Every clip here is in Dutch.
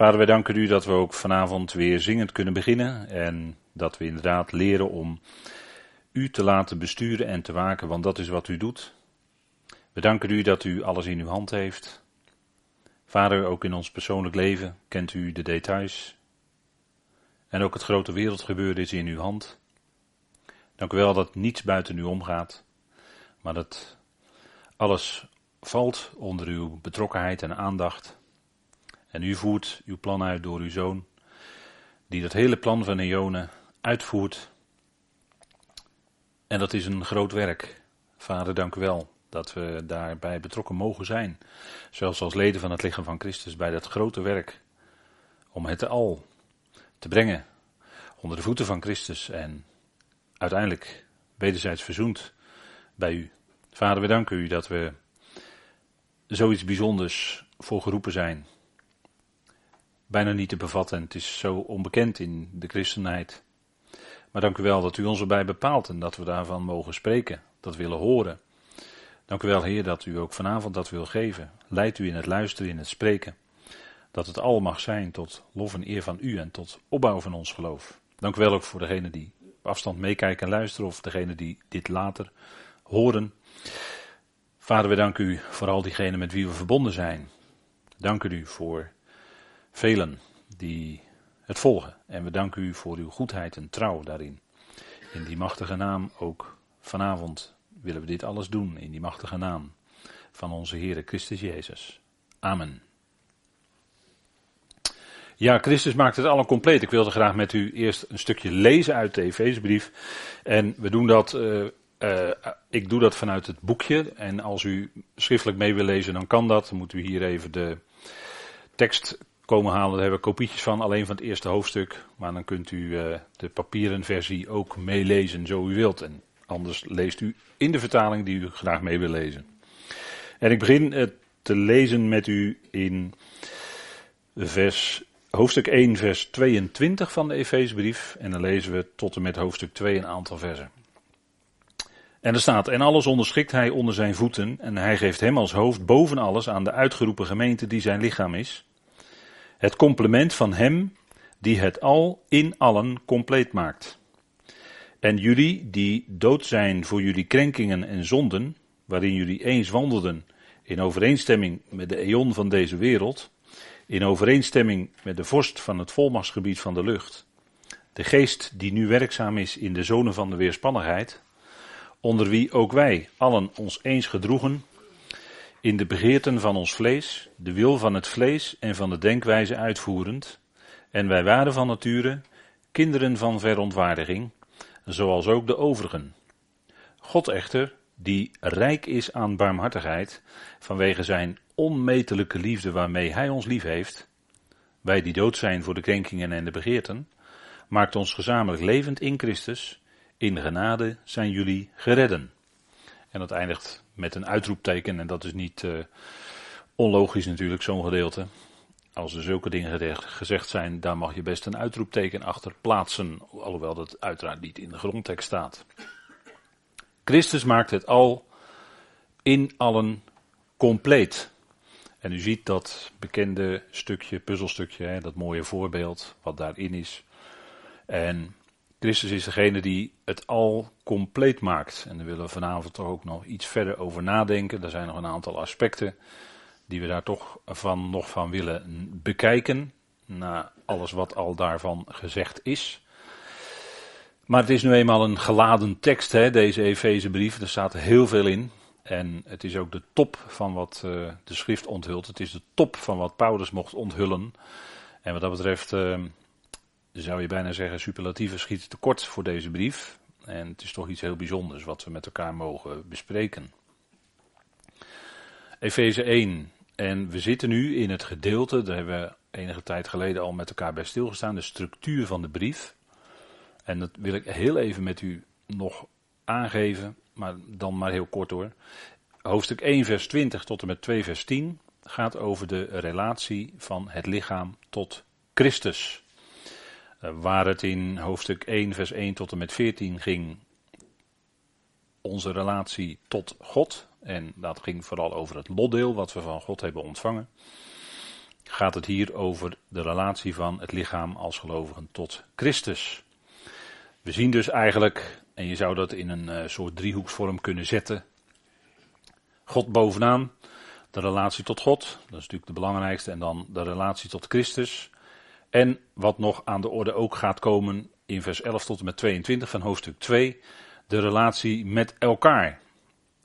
Vader, wij danken u dat we ook vanavond weer zingend kunnen beginnen en dat we inderdaad leren om u te laten besturen en te waken, want dat is wat u doet. We danken u dat u alles in uw hand heeft. Vader, ook in ons persoonlijk leven kent u de details. En ook het grote wereldgebeuren is in uw hand. Dank u wel dat niets buiten u omgaat, maar dat alles valt onder uw betrokkenheid en aandacht. En u voert uw plan uit door uw zoon, die dat hele plan van Eone uitvoert. En dat is een groot werk. Vader, dank u wel dat we daarbij betrokken mogen zijn. Zelfs als leden van het lichaam van Christus bij dat grote werk. Om het al te brengen onder de voeten van Christus en uiteindelijk wederzijds verzoend bij u. Vader, we danken u dat we zoiets bijzonders voor geroepen zijn. Bijna niet te bevatten, het is zo onbekend in de christenheid. Maar dank u wel dat u ons erbij bepaalt en dat we daarvan mogen spreken, dat willen horen. Dank u wel, Heer, dat u ook vanavond dat wil geven. Leidt u in het luisteren, in het spreken. Dat het al mag zijn tot lof en eer van u en tot opbouw van ons geloof. Dank u wel ook voor degene die op afstand meekijken en luisteren of degene die dit later horen. Vader, we danken u voor al diegenen met wie we verbonden zijn. Dank u voor velen die het volgen. En we danken u voor uw goedheid en trouw daarin. In die machtige naam ook vanavond willen we dit alles doen. In die machtige naam van onze Heere Christus Jezus. Amen. Ja, Christus maakt het allemaal compleet. Ik wilde graag met u eerst een stukje lezen uit de Efezebrief. En we doen dat uh, uh, ik doe dat vanuit het boekje. En als u schriftelijk mee wil lezen, dan kan dat. Dan moet u hier even de tekst komen halen. Daar hebben we kopietjes van, alleen van het eerste hoofdstuk. Maar dan kunt u uh, de papieren versie ook meelezen, zo u wilt. En anders leest u in de vertaling die u graag mee wil lezen. En ik begin uh, te lezen met u in vers, hoofdstuk 1, vers 22 van de Efeesbrief. En dan lezen we tot en met hoofdstuk 2 een aantal versen. En er staat, en alles onderschikt hij onder zijn voeten, en hij geeft hem als hoofd boven alles aan de uitgeroepen gemeente die zijn lichaam is. Het complement van hem die het al in allen compleet maakt. En jullie die dood zijn voor jullie krenkingen en zonden, waarin jullie eens wandelden in overeenstemming met de eon van deze wereld, in overeenstemming met de vorst van het volmachtsgebied van de lucht, de geest die nu werkzaam is in de zonen van de weerspannigheid, onder wie ook wij allen ons eens gedroegen in de begeerten van ons vlees, de wil van het vlees en van de denkwijze uitvoerend, en wij waren van nature kinderen van verontwaardiging, zoals ook de overigen. God echter, die rijk is aan barmhartigheid, vanwege zijn onmetelijke liefde waarmee hij ons lief heeft, wij die dood zijn voor de krenkingen en de begeerten, maakt ons gezamenlijk levend in Christus, in genade zijn jullie geredden. En dat eindigt met een uitroepteken en dat is niet uh, onlogisch natuurlijk, zo'n gedeelte. Als er zulke dingen gezegd zijn, daar mag je best een uitroepteken achter plaatsen, alhoewel dat uiteraard niet in de grondtekst staat. Christus maakt het al in allen compleet. En u ziet dat bekende stukje, puzzelstukje, hè, dat mooie voorbeeld wat daarin is. En Christus is degene die het al compleet maakt. En daar willen we vanavond toch ook nog iets verder over nadenken. Er zijn nog een aantal aspecten die we daar toch van, nog van willen bekijken. Na alles wat al daarvan gezegd is. Maar het is nu eenmaal een geladen tekst, hè, deze Efezebrief. Er staat heel veel in. En het is ook de top van wat uh, de schrift onthult. Het is de top van wat Paulus mocht onthullen. En wat dat betreft uh, zou je bijna zeggen, superlatieven schieten tekort voor deze brief. En het is toch iets heel bijzonders wat we met elkaar mogen bespreken. Efeze 1. En we zitten nu in het gedeelte, daar hebben we enige tijd geleden al met elkaar bij stilgestaan, de structuur van de brief. En dat wil ik heel even met u nog aangeven, maar dan maar heel kort hoor. Hoofdstuk 1, vers 20 tot en met 2, vers 10 gaat over de relatie van het lichaam tot Christus. Eh, waar het in hoofdstuk 1, vers 1 tot en met 14 ging, onze relatie tot God. En dat ging vooral over het lotdeel wat we van God hebben ontvangen. gaat het hier over de relatie van het lichaam als gelovigen tot Christus. We zien dus eigenlijk, en je zou dat in een uh, soort driehoeksvorm kunnen zetten. God bovenaan, de relatie tot God, dat is natuurlijk de belangrijkste, en dan de relatie tot Christus. En wat nog aan de orde ook gaat komen in vers 11 tot en met 22 van hoofdstuk 2, de relatie met elkaar.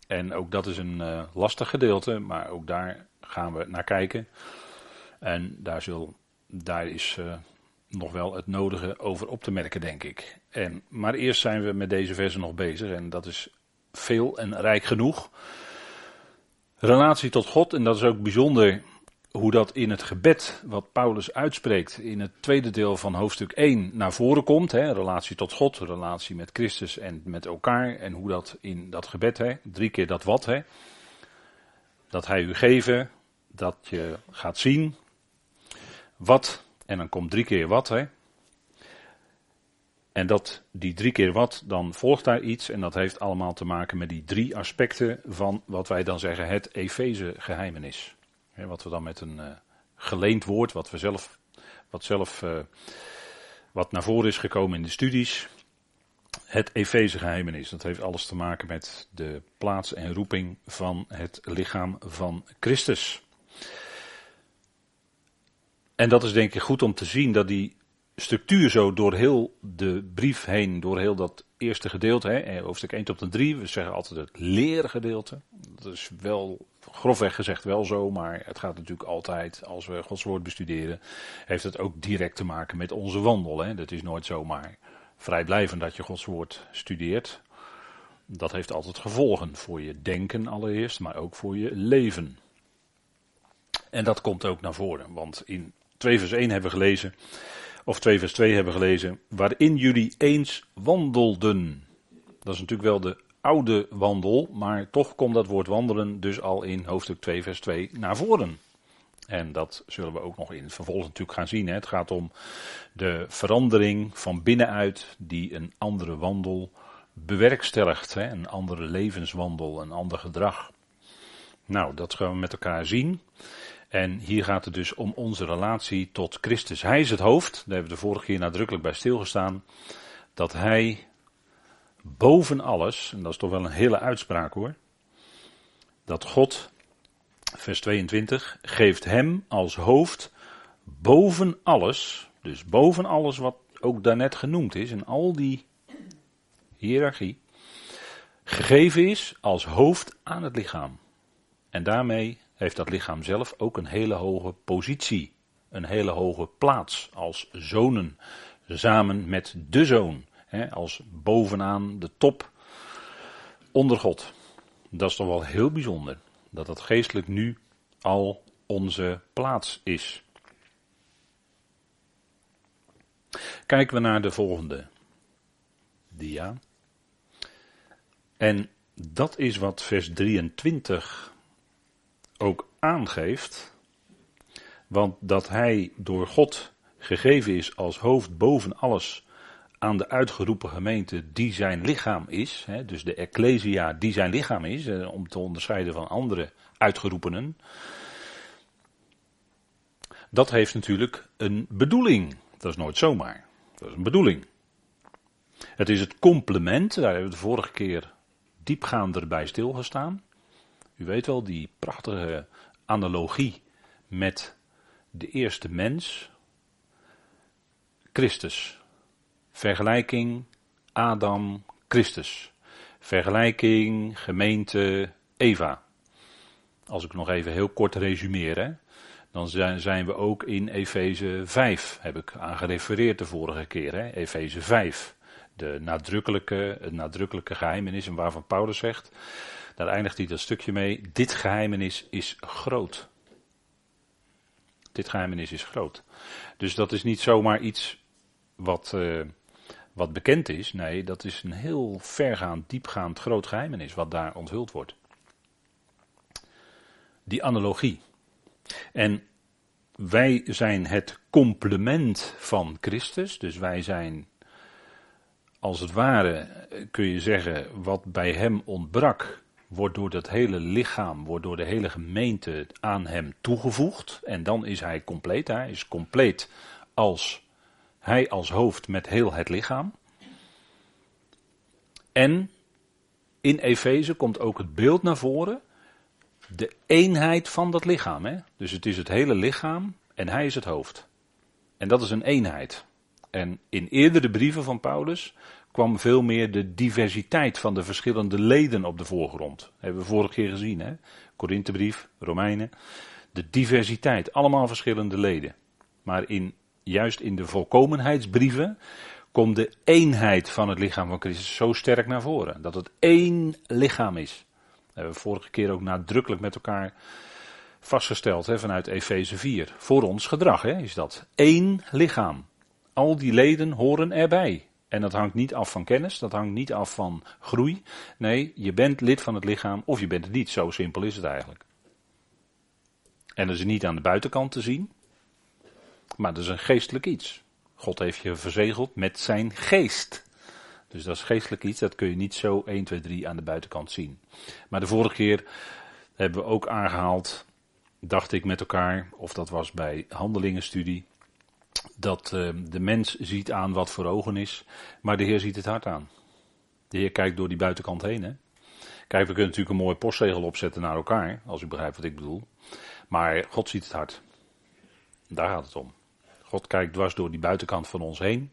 En ook dat is een uh, lastig gedeelte, maar ook daar gaan we naar kijken. En daar, daar is uh, nog wel het nodige over op te merken, denk ik. En, maar eerst zijn we met deze versen nog bezig en dat is veel en rijk genoeg. Relatie tot God, en dat is ook bijzonder hoe dat in het gebed wat Paulus uitspreekt in het tweede deel van hoofdstuk 1 naar voren komt. Hè, relatie tot God, relatie met Christus en met elkaar. En hoe dat in dat gebed, hè, drie keer dat wat, hè, dat hij u geven, dat je gaat zien. Wat, en dan komt drie keer wat, hè. En dat die drie keer wat, dan volgt daar iets. En dat heeft allemaal te maken met die drie aspecten van wat wij dan zeggen het Efeze geheimenis wat we dan met een uh, geleend woord, wat we zelf, wat zelf, uh, wat naar voren is gekomen in de studies. Het Efeze geheimenis. Dat heeft alles te maken met de plaats en roeping van het lichaam van Christus. En dat is denk ik goed om te zien dat die structuur zo door heel de brief heen, door heel dat eerste gedeelte, hè, hoofdstuk 1 tot en 3, we zeggen altijd het leergedeelte. Dat is wel grofweg gezegd wel zo, maar het gaat natuurlijk altijd, als we Gods woord bestuderen, heeft het ook direct te maken met onze wandel. Dat is nooit zomaar vrijblijvend dat je Gods woord studeert. Dat heeft altijd gevolgen voor je denken allereerst, maar ook voor je leven. En dat komt ook naar voren, want in 2 vers 1 hebben we gelezen, of 2 vers 2 hebben we gelezen, waarin jullie eens wandelden. Dat is natuurlijk wel de oude wandel, maar toch komt dat woord wandelen dus al in hoofdstuk 2, vers 2 naar voren. En dat zullen we ook nog in vervolg natuurlijk gaan zien. Hè. Het gaat om de verandering van binnenuit die een andere wandel bewerkstelligt. Hè. Een andere levenswandel, een ander gedrag. Nou, dat gaan we met elkaar zien. En hier gaat het dus om onze relatie tot Christus. Hij is het hoofd, daar hebben we de vorige keer nadrukkelijk bij stilgestaan. Dat hij boven alles, en dat is toch wel een hele uitspraak hoor, dat God, vers 22, geeft hem als hoofd boven alles, dus boven alles wat ook daarnet genoemd is, en al die hiërarchie, gegeven is als hoofd aan het lichaam. En daarmee heeft dat lichaam zelf ook een hele hoge positie, een hele hoge plaats als zonen, samen met de zoon als bovenaan de top onder God. Dat is toch wel heel bijzonder. Dat dat geestelijk nu al onze plaats is. Kijken we naar de volgende dia. En dat is wat vers 23 ook aangeeft. Want dat hij door God gegeven is als hoofd boven alles aan de uitgeroepen gemeente die zijn lichaam is, hè, dus de Ecclesia die zijn lichaam is, om te onderscheiden van andere uitgeroepenen, dat heeft natuurlijk een bedoeling. Dat is nooit zomaar. Dat is een bedoeling. Het is het complement, daar hebben we de vorige keer diepgaander bij stilgestaan. U weet wel, die prachtige analogie met de eerste mens, Christus. Vergelijking Adam, Christus. Vergelijking gemeente Eva. Als ik nog even heel kort resumeer, hè, dan zijn we ook in Efeze 5, heb ik aan gerefereerd de vorige keer. Efeze 5, de nadrukkelijke, het nadrukkelijke geheimenis en waarvan Paulus zegt, daar eindigt hij dat stukje mee, dit geheimenis is groot. Dit geheimenis is groot. Dus dat is niet zomaar iets wat... Uh, wat bekend is. Nee, dat is een heel vergaand, diepgaand groot geheimenis wat daar onthuld wordt. Die analogie. En wij zijn het complement van Christus, dus wij zijn als het ware, kun je zeggen, wat bij hem ontbrak, wordt door dat hele lichaam, wordt door de hele gemeente aan hem toegevoegd. En dan is hij compleet. Hij is compleet als hij als hoofd met heel het lichaam. En in Efeze komt ook het beeld naar voren. De eenheid van dat lichaam. Hè? Dus het is het hele lichaam en hij is het hoofd. En dat is een eenheid. En in eerdere brieven van Paulus kwam veel meer de diversiteit van de verschillende leden op de voorgrond. Hebben we vorige keer gezien, hè? Korinthebrief, Romeinen. De diversiteit, allemaal verschillende leden. Maar in, juist in de volkomenheidsbrieven komt de eenheid van het lichaam van Christus zo sterk naar voren. Dat het één lichaam is. Dat hebben we vorige keer ook nadrukkelijk met elkaar vastgesteld hè, vanuit Efeze 4. Voor ons gedrag hè, is dat. Eén lichaam. Al die leden horen erbij. En dat hangt niet af van kennis, dat hangt niet af van groei. Nee, je bent lid van het lichaam of je bent het niet. Zo simpel is het eigenlijk. En dat is niet aan de buitenkant te zien, maar dat is een geestelijk iets. God heeft je verzegeld met zijn geest. Dus dat is geestelijk iets, dat kun je niet zo 1, 2, 3 aan de buitenkant zien. Maar de vorige keer hebben we ook aangehaald, dacht ik met elkaar, of dat was bij handelingenstudie, dat uh, de mens ziet aan wat voor ogen is, maar de Heer ziet het hart aan. De Heer kijkt door die buitenkant heen. Hè? Kijk, we kunnen natuurlijk een mooie postzegel opzetten naar elkaar, als u begrijpt wat ik bedoel. Maar God ziet het hart. Daar gaat het om. God kijkt dwars door die buitenkant van ons heen.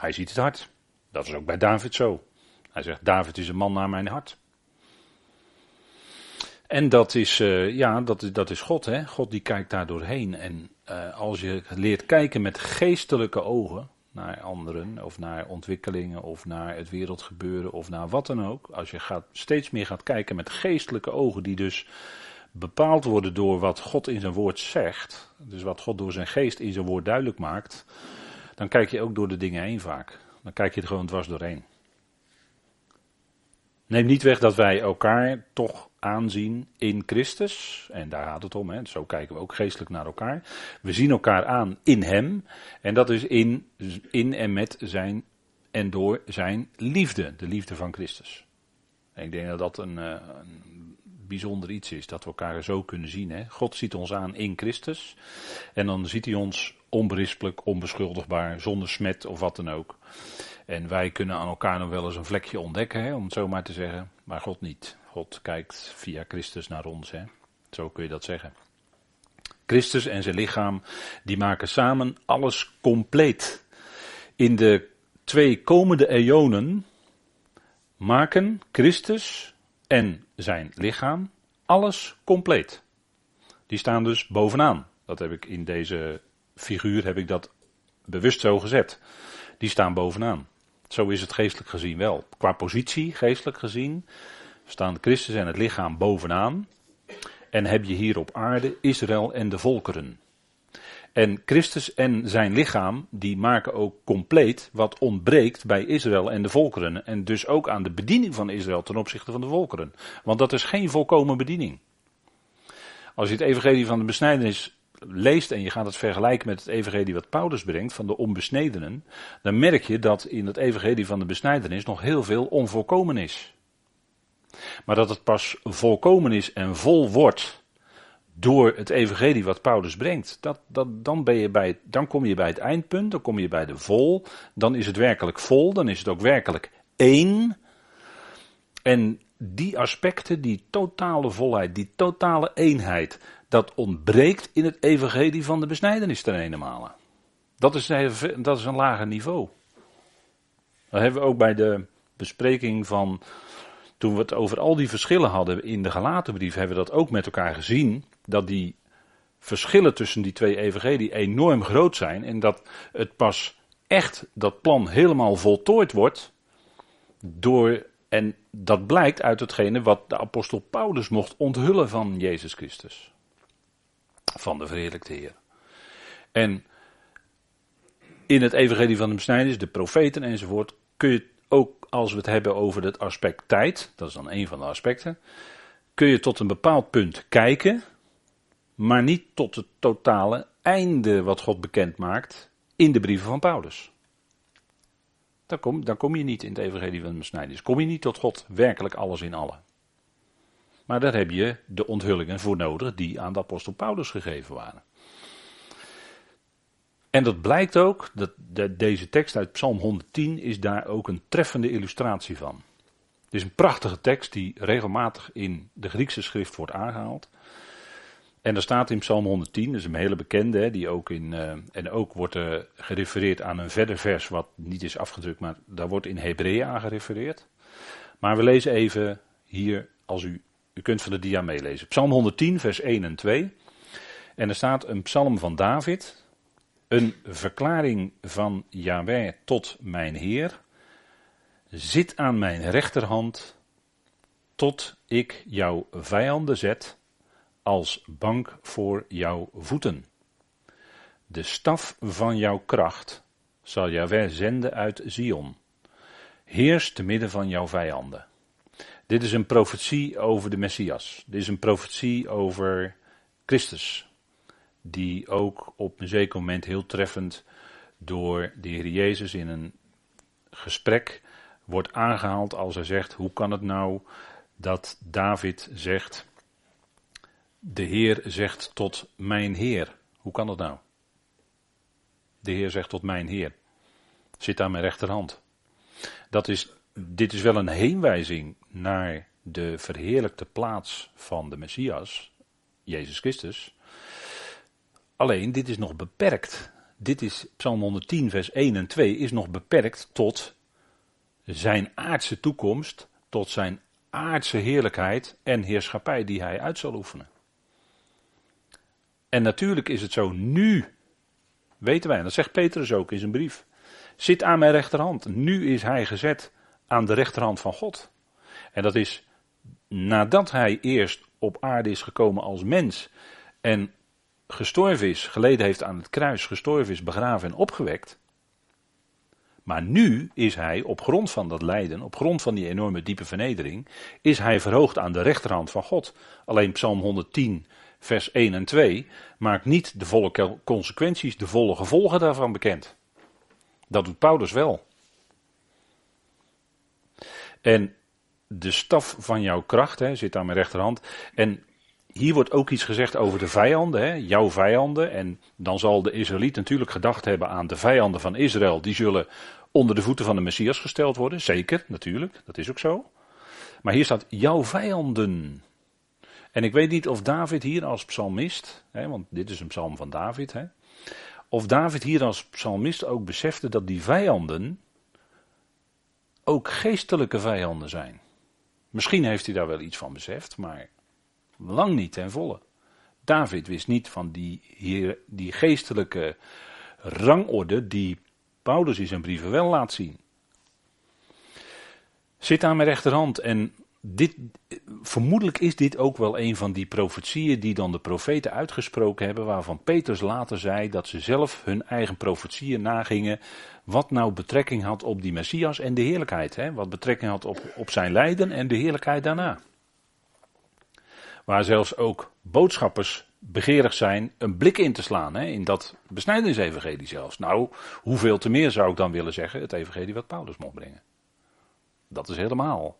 Hij ziet het hart. Dat is ook bij David zo. Hij zegt, David is een man naar mijn hart. En dat is, uh, ja, dat, dat is God, hè. God die kijkt daar doorheen. En uh, als je leert kijken met geestelijke ogen naar anderen, of naar ontwikkelingen, of naar het wereldgebeuren, of naar wat dan ook. Als je gaat, steeds meer gaat kijken met geestelijke ogen, die dus bepaald worden door wat God in zijn woord zegt, dus wat God door zijn geest in zijn woord duidelijk maakt, dan kijk je ook door de dingen heen vaak. Dan kijk je er gewoon dwars doorheen. Neem niet weg dat wij elkaar toch aanzien in Christus. En daar gaat het om. Hè. Zo kijken we ook geestelijk naar elkaar. We zien elkaar aan in Hem. En dat is in, in en met zijn en door zijn liefde. De liefde van Christus. Ik denk dat dat een, eh, een bijzonder iets is. Dat we elkaar zo kunnen zien. Hè. God ziet ons aan in Christus. En dan ziet hij ons onberispelijk, onbeschuldigbaar, zonder smet of wat dan ook. En wij kunnen aan elkaar nog wel eens een vlekje ontdekken, hè, om het zo maar te zeggen. Maar God niet. God kijkt via Christus naar ons. Hè. Zo kun je dat zeggen. Christus en zijn lichaam, die maken samen alles compleet. In de twee komende eonen maken Christus en zijn lichaam alles compleet. Die staan dus bovenaan. Dat heb ik in deze figuur heb ik dat bewust zo gezet. Die staan bovenaan. Zo is het geestelijk gezien wel. Qua positie, geestelijk gezien, staan Christus en het lichaam bovenaan. En heb je hier op aarde Israël en de volkeren. En Christus en zijn lichaam, die maken ook compleet wat ontbreekt bij Israël en de volkeren. En dus ook aan de bediening van Israël ten opzichte van de volkeren. Want dat is geen volkomen bediening. Als je het evangelie van de besnijdenis leest en je gaat het vergelijken met het evangelie wat Paulus brengt van de onbesnedenen, dan merk je dat in het evangelie van de besnijdenis nog heel veel onvolkomen is. Maar dat het pas volkomen is en vol wordt door het evangelie wat Paulus brengt, dat, dat, dan, ben je bij, dan kom je bij het eindpunt, dan kom je bij de vol, dan is het werkelijk vol, dan is het ook werkelijk één. En die aspecten, die totale volheid, die totale eenheid, dat ontbreekt in het evangelie van de besnijdenis ten ene Dat is, dat is een lager niveau. Dat hebben we ook bij de bespreking van, toen we het over al die verschillen hadden in de gelatenbrief, hebben we dat ook met elkaar gezien, dat die verschillen tussen die twee evangelie enorm groot zijn en dat het pas echt dat plan helemaal voltooid wordt door, en dat blijkt uit hetgene wat de apostel Paulus mocht onthullen van Jezus Christus van de verheerlijkte Heer. En in het evangelie van de besnijdenis, de profeten enzovoort, kun je ook als we het hebben over het aspect tijd, dat is dan een van de aspecten, kun je tot een bepaald punt kijken, maar niet tot het totale einde wat God bekend maakt in de brieven van Paulus. Dan kom, dan kom je niet in het evangelie van de besnijdenis. Kom je niet tot God werkelijk alles in allen. Maar daar heb je de onthullingen voor nodig die aan de apostel Paulus gegeven waren. En dat blijkt ook, dat de, deze tekst uit Psalm 110 is daar ook een treffende illustratie van. Het is een prachtige tekst die regelmatig in de Griekse schrift wordt aangehaald. En er staat in Psalm 110, dat is een hele bekende, die ook in, uh, en ook wordt uh, gerefereerd aan een verder vers wat niet is afgedrukt, maar daar wordt in Hebreeën aan gerefereerd. Maar we lezen even hier, als u, u kunt van de dia meelezen. Psalm 110, vers 1 en 2. En er staat een psalm van David, een verklaring van Yahweh tot mijn Heer. Zit aan mijn rechterhand, tot ik jouw vijanden zet als bank voor jouw voeten. De staf van jouw kracht zal Yahweh zenden uit Zion. Heers te midden van jouw vijanden. Dit is een profetie over de Messias. Dit is een profetie over Christus. Die ook op een zeker moment heel treffend door de Heer Jezus in een gesprek wordt aangehaald als hij zegt: Hoe kan het nou dat David zegt: De Heer zegt tot mijn Heer. Hoe kan dat nou? De Heer zegt tot mijn Heer. Zit aan mijn rechterhand. Dat is, dit is wel een heenwijzing naar de verheerlijkte plaats van de Messias, Jezus Christus. Alleen, dit is nog beperkt. Dit is Psalm 110, vers 1 en 2, is nog beperkt tot zijn aardse toekomst, tot zijn aardse heerlijkheid en heerschappij die hij uit zal oefenen. En natuurlijk is het zo nu, weten wij, en dat zegt Petrus ook in zijn brief, zit aan mijn rechterhand. Nu is hij gezet aan de rechterhand van God. En dat is nadat hij eerst op aarde is gekomen als mens en gestorven is, geleden heeft aan het kruis, gestorven is, begraven en opgewekt. Maar nu is hij op grond van dat lijden, op grond van die enorme diepe vernedering, is hij verhoogd aan de rechterhand van God. Alleen Psalm 110, vers 1 en 2 maakt niet de volle consequenties, de volle gevolgen daarvan bekend. Dat doet Paulus wel. En de staf van jouw kracht hè, zit aan mijn rechterhand. En hier wordt ook iets gezegd over de vijanden, hè, jouw vijanden. En dan zal de Israëliet natuurlijk gedacht hebben aan de vijanden van Israël. Die zullen onder de voeten van de Messias gesteld worden. Zeker, natuurlijk, dat is ook zo. Maar hier staat jouw vijanden. En ik weet niet of David hier als psalmist, hè, want dit is een psalm van David, hè, of David hier als psalmist ook besefte dat die vijanden ook geestelijke vijanden zijn. Misschien heeft hij daar wel iets van beseft, maar lang niet ten volle. David wist niet van die, hier, die geestelijke rangorde die Paulus in zijn brieven wel laat zien. Zit aan mijn rechterhand en dit, vermoedelijk is dit ook wel een van die profetieën die dan de profeten uitgesproken hebben, waarvan Petrus later zei dat ze zelf hun eigen profetieën nagingen, wat nou betrekking had op die Messias en de heerlijkheid. Hè? Wat betrekking had op, op zijn lijden en de heerlijkheid daarna. Waar zelfs ook boodschappers begeerig zijn een blik in te slaan hè, in dat besnijdensevangelie zelfs. Nou, hoeveel te meer zou ik dan willen zeggen, het evangelie wat Paulus mocht brengen. Dat is helemaal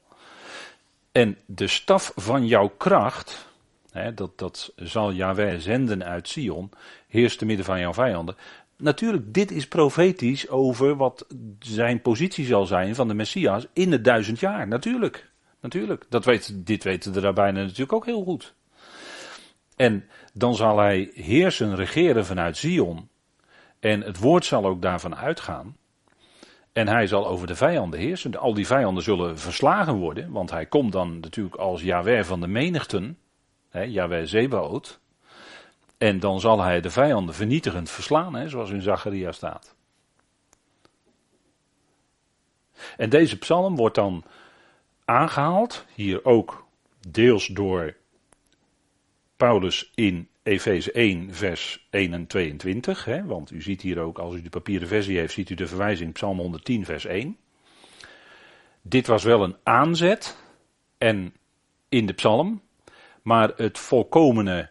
en de staf van jouw kracht, hè, dat, dat zal Yahweh zenden uit Sion, heerst te midden van jouw vijanden. Natuurlijk, dit is profetisch over wat zijn positie zal zijn van de Messias in het duizend jaar. Natuurlijk, natuurlijk. Dat weet, dit weten de rabbijnen natuurlijk ook heel goed. En dan zal hij heersen, regeren vanuit Zion. En het woord zal ook daarvan uitgaan. En hij zal over de vijanden heersen. Al die vijanden zullen verslagen worden, want hij komt dan natuurlijk als Yahweh van de menigten, hè, Zebaot. En dan zal hij de vijanden vernietigend verslaan, hè, zoals in Zacharia staat. En deze psalm wordt dan aangehaald, hier ook deels door Paulus in Efeze 1, vers 1 en 22. Hè, want u ziet hier ook, als u de papieren versie heeft, ziet u de verwijzing Psalm 110, vers 1. Dit was wel een aanzet en in de psalm, maar het volkomene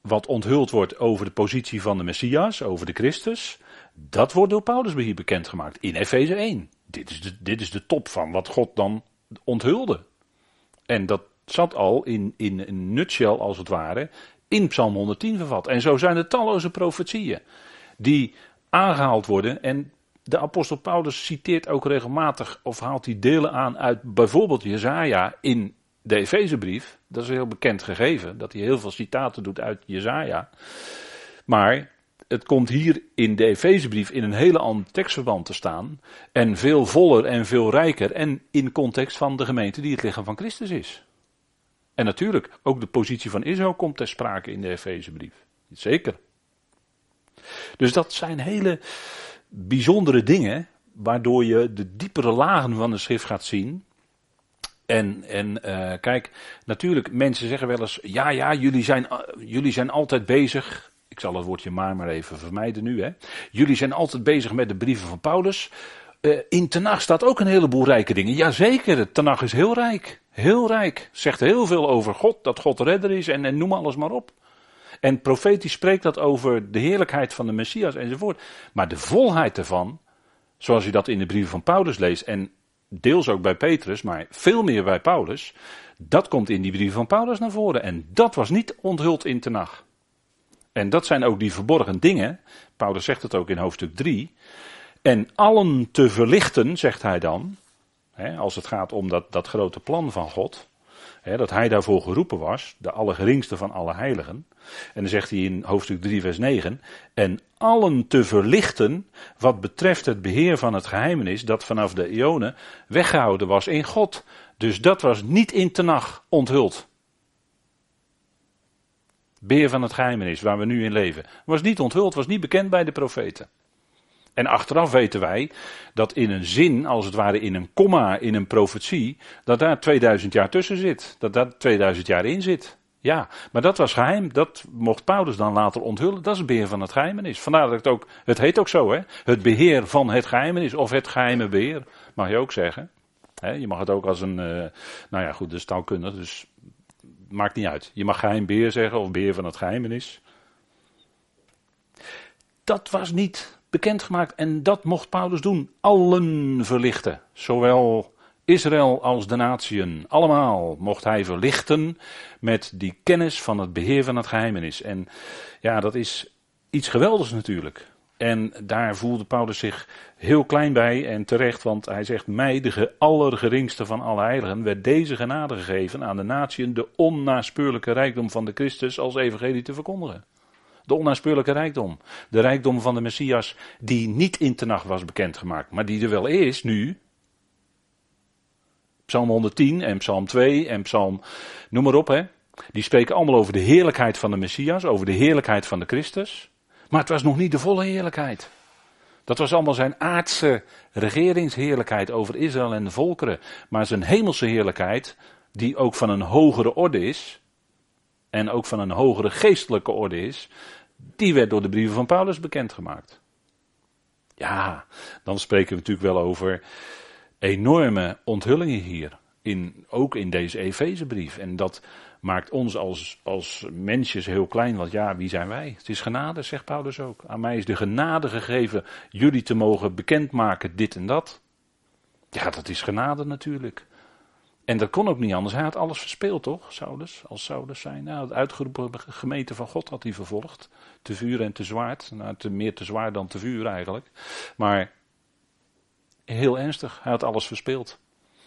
wat onthuld wordt over de positie van de Messias, over de Christus, dat wordt door Paulus hier bekendgemaakt in Efeze 1. Dit is, de, dit is de top van wat God dan onthulde. En dat zat al in, in een nutshell als het ware in Psalm 110 vervat. En zo zijn er talloze profetieën die aangehaald worden. En de apostel Paulus citeert ook regelmatig of haalt die delen aan uit bijvoorbeeld Jezaja in de Efezebrief. Dat is een heel bekend gegeven, dat hij heel veel citaten doet uit Jezaja. Maar het komt hier in de Efezebrief in een hele andere tekstverband te staan. En veel voller en veel rijker. En in context van de gemeente die het lichaam van Christus is. En natuurlijk, ook de positie van Israël komt ter sprake in de Efezebrief. Zeker. Dus dat zijn hele bijzondere dingen, waardoor je de diepere lagen van de schrift gaat zien. En, en uh, kijk, natuurlijk, mensen zeggen wel eens, ja, ja, jullie zijn, jullie zijn altijd bezig. Ik zal het woordje maar maar even vermijden nu. Hè. Jullie zijn altijd bezig met de brieven van Paulus. Uh, in Tenach staat ook een heleboel rijke dingen. Jazeker, Tenach is heel rijk. Heel rijk. Zegt heel veel over God, dat God redder is en, en noem alles maar op. En profetisch spreekt dat over de heerlijkheid van de Messias enzovoort. Maar de volheid ervan, zoals je dat in de brieven van Paulus leest en deels ook bij Petrus, maar veel meer bij Paulus, dat komt in die brieven van Paulus naar voren. En dat was niet onthuld in Tenach. En dat zijn ook die verborgen dingen. Paulus zegt het ook in hoofdstuk 3. En allen te verlichten, zegt hij dan, hè, als het gaat om dat, dat grote plan van God dat hij daarvoor geroepen was, de allergeringste van alle heiligen. En dan zegt hij in hoofdstuk 3, vers 9. En allen te verlichten wat betreft het beheer van het geheimenis dat vanaf de eonen weggehouden was in God. Dus dat was niet in Tenach onthuld. Beheer van het geheimenis waar we nu in leven. Was niet onthuld, was niet bekend bij de profeten. En achteraf weten wij dat in een zin, als het ware in een komma, in een profetie, dat daar 2000 jaar tussen zit. Dat daar 2000 jaar in zit. Ja, maar dat was geheim. Dat mocht Paulus dan later onthullen. Dat is het beheer van het geheimenis. Vandaar dat het ook, het heet ook zo hè. Het beheer van het geheimenis, of het geheime beheer, mag je ook zeggen. je mag het ook als een, uh, nou ja goed, de taalkundig, dus maakt niet uit. Je mag geheim beheer zeggen, of beheer van het geheimenis. Dat was niet bekendgemaakt en dat mocht Paulus doen. Allen verlichten, zowel Israël als de natieën, allemaal mocht hij verlichten met die kennis van het beheer van het geheimenis. En ja, dat is iets geweldigs natuurlijk. En daar voelde Paulus zich heel klein bij en terecht, want hij zegt: Mij, de allergeringste van alle heiligen, werd deze genade gegeven aan de natieën de onnaspeurlijke rijkdom van de Christus als evangelie te verkondigen. De onnaspeurlijke rijkdom. De rijkdom van de Messias die niet in nacht was bekendgemaakt, maar die er wel is nu. Psalm 110 en Psalm 2 en Psalm, noem maar op hè. Die spreken allemaal over de heerlijkheid van de Messias, over de heerlijkheid van de Christus. Maar het was nog niet de volle heerlijkheid. Dat was allemaal zijn aardse regeringsheerlijkheid over Israël en de volkeren. Maar zijn hemelse heerlijkheid, die ook van een hogere orde is, en ook van een hogere geestelijke orde is, die werd door de brieven van Paulus bekendgemaakt. Ja, dan spreken we natuurlijk wel over enorme onthullingen hier. In, ook in deze Efezebrief. En dat maakt ons als, als mensjes heel klein, want ja, wie zijn wij? Het is genade, zegt Paulus ook. Aan mij is de genade gegeven jullie te mogen bekendmaken dit en dat. Ja, dat is genade natuurlijk. En dat kon ook niet anders. Hij had alles verspeeld, toch? Saulus, als Saulus zijn. Nou, het uitgeroepen gemeente van God had hij vervolgd. Te vuur en te zwaard. Nou, te, meer te zwaar dan te vuur eigenlijk. Maar heel ernstig, hij had alles verspeeld.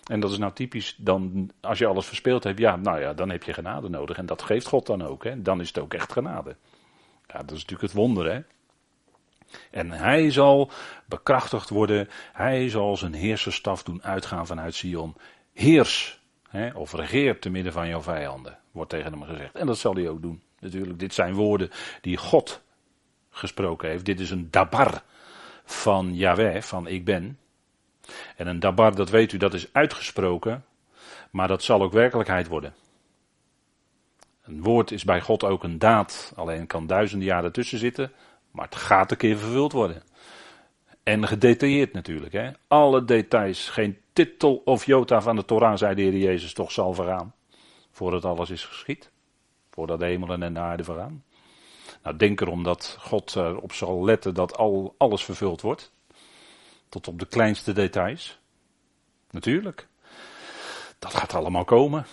En dat is nou typisch, dan, als je alles verspeeld hebt, ja, nou ja, dan heb je genade nodig. En dat geeft God dan ook, hè. Dan is het ook echt genade. Ja, dat is natuurlijk het wonder, hè. En hij zal bekrachtigd worden, hij zal zijn heerserstaf doen uitgaan vanuit Sion heers hè, of regeer te midden van jouw vijanden, wordt tegen hem gezegd. En dat zal hij ook doen. Natuurlijk, dit zijn woorden die God gesproken heeft. Dit is een dabar van Yahweh, van ik ben. En een dabar, dat weet u, dat is uitgesproken, maar dat zal ook werkelijkheid worden. Een woord is bij God ook een daad, alleen kan duizenden jaren tussen zitten, maar het gaat een keer vervuld worden. En gedetailleerd natuurlijk. Hè? Alle details. Geen titel of jota van de Torah, zei de Heer Jezus, toch zal vergaan. Voordat alles is geschied. Voordat de hemelen en de aarde vergaan. Nou, denk erom dat God erop zal letten dat al, alles vervuld wordt. Tot op de kleinste details. Natuurlijk. Dat gaat allemaal komen.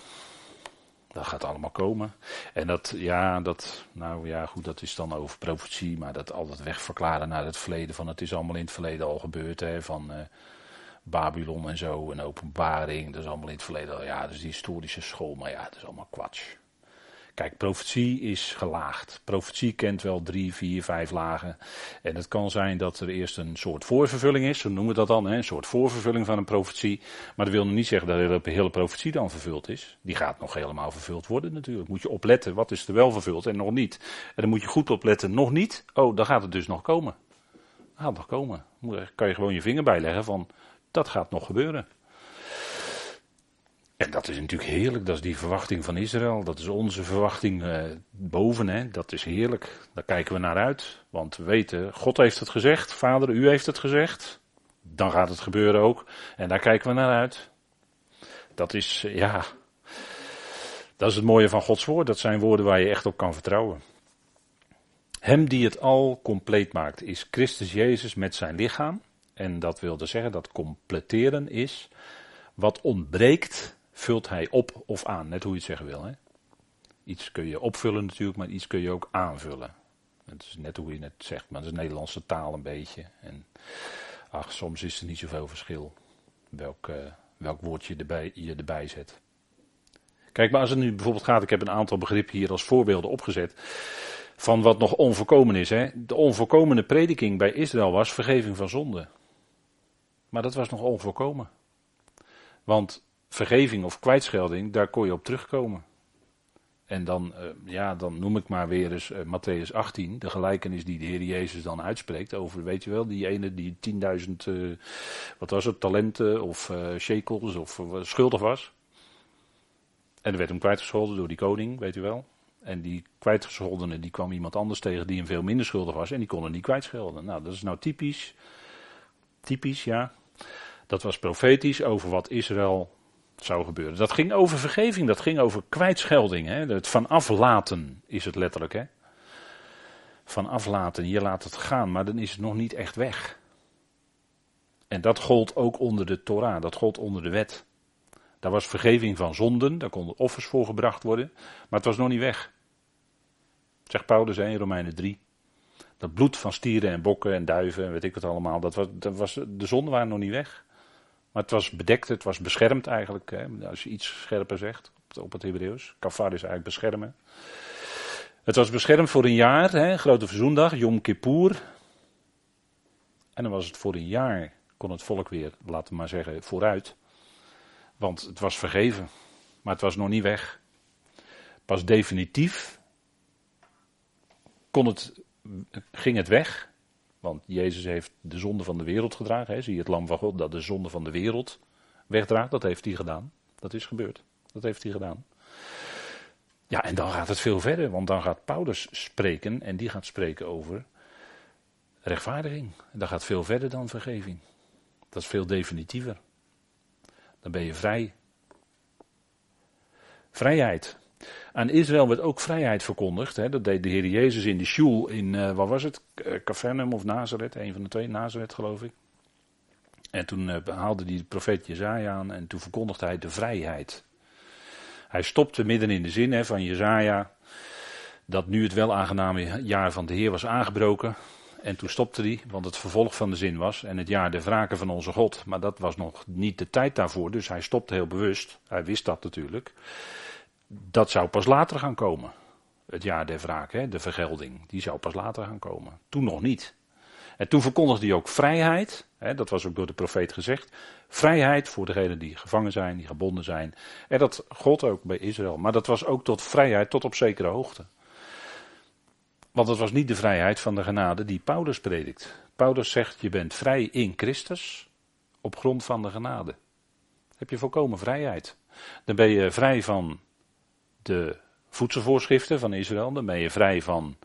Dat gaat allemaal komen. En dat, ja, dat, nou ja, goed, dat is dan over profetie, maar dat altijd wegverklaren naar het verleden. Van het is allemaal in het verleden al gebeurd, hè, van uh, Babylon en zo, en openbaring, dat is allemaal in het verleden al. Ja, dus die historische school, maar ja, dat is allemaal kwats. Kijk, profetie is gelaagd. Profetie kent wel drie, vier, vijf lagen. En het kan zijn dat er eerst een soort voorvervulling is, zo noemen we dat dan, hè, een soort voorvervulling van een profetie. Maar dat wil nog niet zeggen dat de hele profetie dan vervuld is. Die gaat nog helemaal vervuld worden natuurlijk. Moet je opletten, wat is er wel vervuld en nog niet. En dan moet je goed opletten, nog niet. Oh, dan gaat het dus nog komen. Gaat nog komen. Daar kan je gewoon je vinger bij leggen van, dat gaat nog gebeuren. Dat is natuurlijk heerlijk, dat is die verwachting van Israël. Dat is onze verwachting uh, boven, hè. dat is heerlijk. Daar kijken we naar uit. Want we weten, God heeft het gezegd, Vader, u heeft het gezegd. Dan gaat het gebeuren ook. En daar kijken we naar uit. Dat is, ja, dat is het mooie van Gods woord. Dat zijn woorden waar je echt op kan vertrouwen. Hem die het al compleet maakt, is Christus Jezus met zijn lichaam. En dat wil dus zeggen dat completeren is. Wat ontbreekt, vult hij op of aan. Net hoe je het zeggen wil. Hè? Iets kun je opvullen natuurlijk, maar iets kun je ook aanvullen. Het is net hoe je het zegt, maar dat is Nederlandse taal een beetje. En ach, soms is er niet zoveel verschil welk, uh, welk woord je erbij, je erbij zet. Kijk, maar als het nu bijvoorbeeld gaat, ik heb een aantal begrippen hier als voorbeelden opgezet. Van wat nog onvolkomen is. Hè? De onvolkomene prediking bij Israël was vergeving van zonde. Maar dat was nog onvolkomen. Want vergeving of kwijtschelding, daar kon je op terugkomen. En dan, uh, ja, dan noem ik maar weer eens uh, Matthäus 18, de gelijkenis die de Heer Jezus dan uitspreekt over, weet je wel, die ene die 10.000, uh, eh, wat was het, talenten of shekels of schuldig was. En er werd hem kwijtgescholden door die koning, weet u wel. En die kwijtgescholdene, die kwam iemand anders tegen die hem veel minder schuldig was en die kon hem niet kwijtschelden. Nou, dat is nou typisch, typisch, ja. Dat was profetisch over wat Israël zou gebeuren. Dat ging over vergeving, dat ging over kwijtschelding. Hè? Het van aflaten is het letterlijk. Hè? Van aflaten, je laat het gaan, maar dan is het nog niet echt weg. En dat gold ook onder de Torah, dat gold onder de wet. Daar was vergeving van zonden, daar konden offers voor gebracht worden, maar het was nog niet weg. Zegt Paulus in Romeinen 3. Dat bloed van stieren en bokken en duiven en weet ik wat allemaal, dat was, dat was, de zonden waren nog niet weg. Maar het was bedekt, het was beschermd eigenlijk. Hè, als je iets scherper zegt op het Hebreeuws. Kafar is eigenlijk beschermen. Het was beschermd voor een jaar, hè, grote verzoendag, Yom Kippur. En dan was het voor een jaar, kon het volk weer, laten we maar zeggen, vooruit. Want het was vergeven, maar het was nog niet weg. Pas definitief kon het, ging het weg want Jezus heeft de zonde van de wereld gedragen. Hè? Zie je het lam van God dat de zonde van de wereld wegdraagt? Dat heeft hij gedaan. Dat is gebeurd. Dat heeft hij gedaan. Ja, en dan gaat het veel verder. Want dan gaat Paulus spreken. En die gaat spreken over rechtvaardiging. Dat gaat veel verder dan vergeving. Dat is veel definitiever. Dan ben je vrij. Vrijheid. Aan Israël werd ook vrijheid verkondigd. Hè. Dat deed de Heer Jezus in de shul in, uh, wat was het? Capernaum of Nazareth, een van de twee, Nazareth geloof ik. En toen uh, haalde hij de profeet Jezaja aan en toen verkondigde hij de vrijheid. Hij stopte midden in de zin hè, van Jezaja dat nu het wel aangename jaar van de Heer was aangebroken. En toen stopte hij, want het vervolg van de zin was en het jaar de wraken van onze God. Maar dat was nog niet de tijd daarvoor, dus hij stopte heel bewust. Hij wist dat natuurlijk dat zou pas later gaan komen. Het jaar der wraak, hè, de vergelding, die zou pas later gaan komen. Toen nog niet. En toen verkondigde hij ook vrijheid, hè, dat was ook door de profeet gezegd. Vrijheid voor degenen die gevangen zijn, die gebonden zijn. En dat God ook bij Israël. Maar dat was ook tot vrijheid tot op zekere hoogte. Want het was niet de vrijheid van de genade die Paulus predikt. Paulus zegt: Je bent vrij in Christus op grond van de genade. Heb je volkomen vrijheid. Dan ben je vrij van de voedselvoorschriften van Israël. Dan ben je vrij van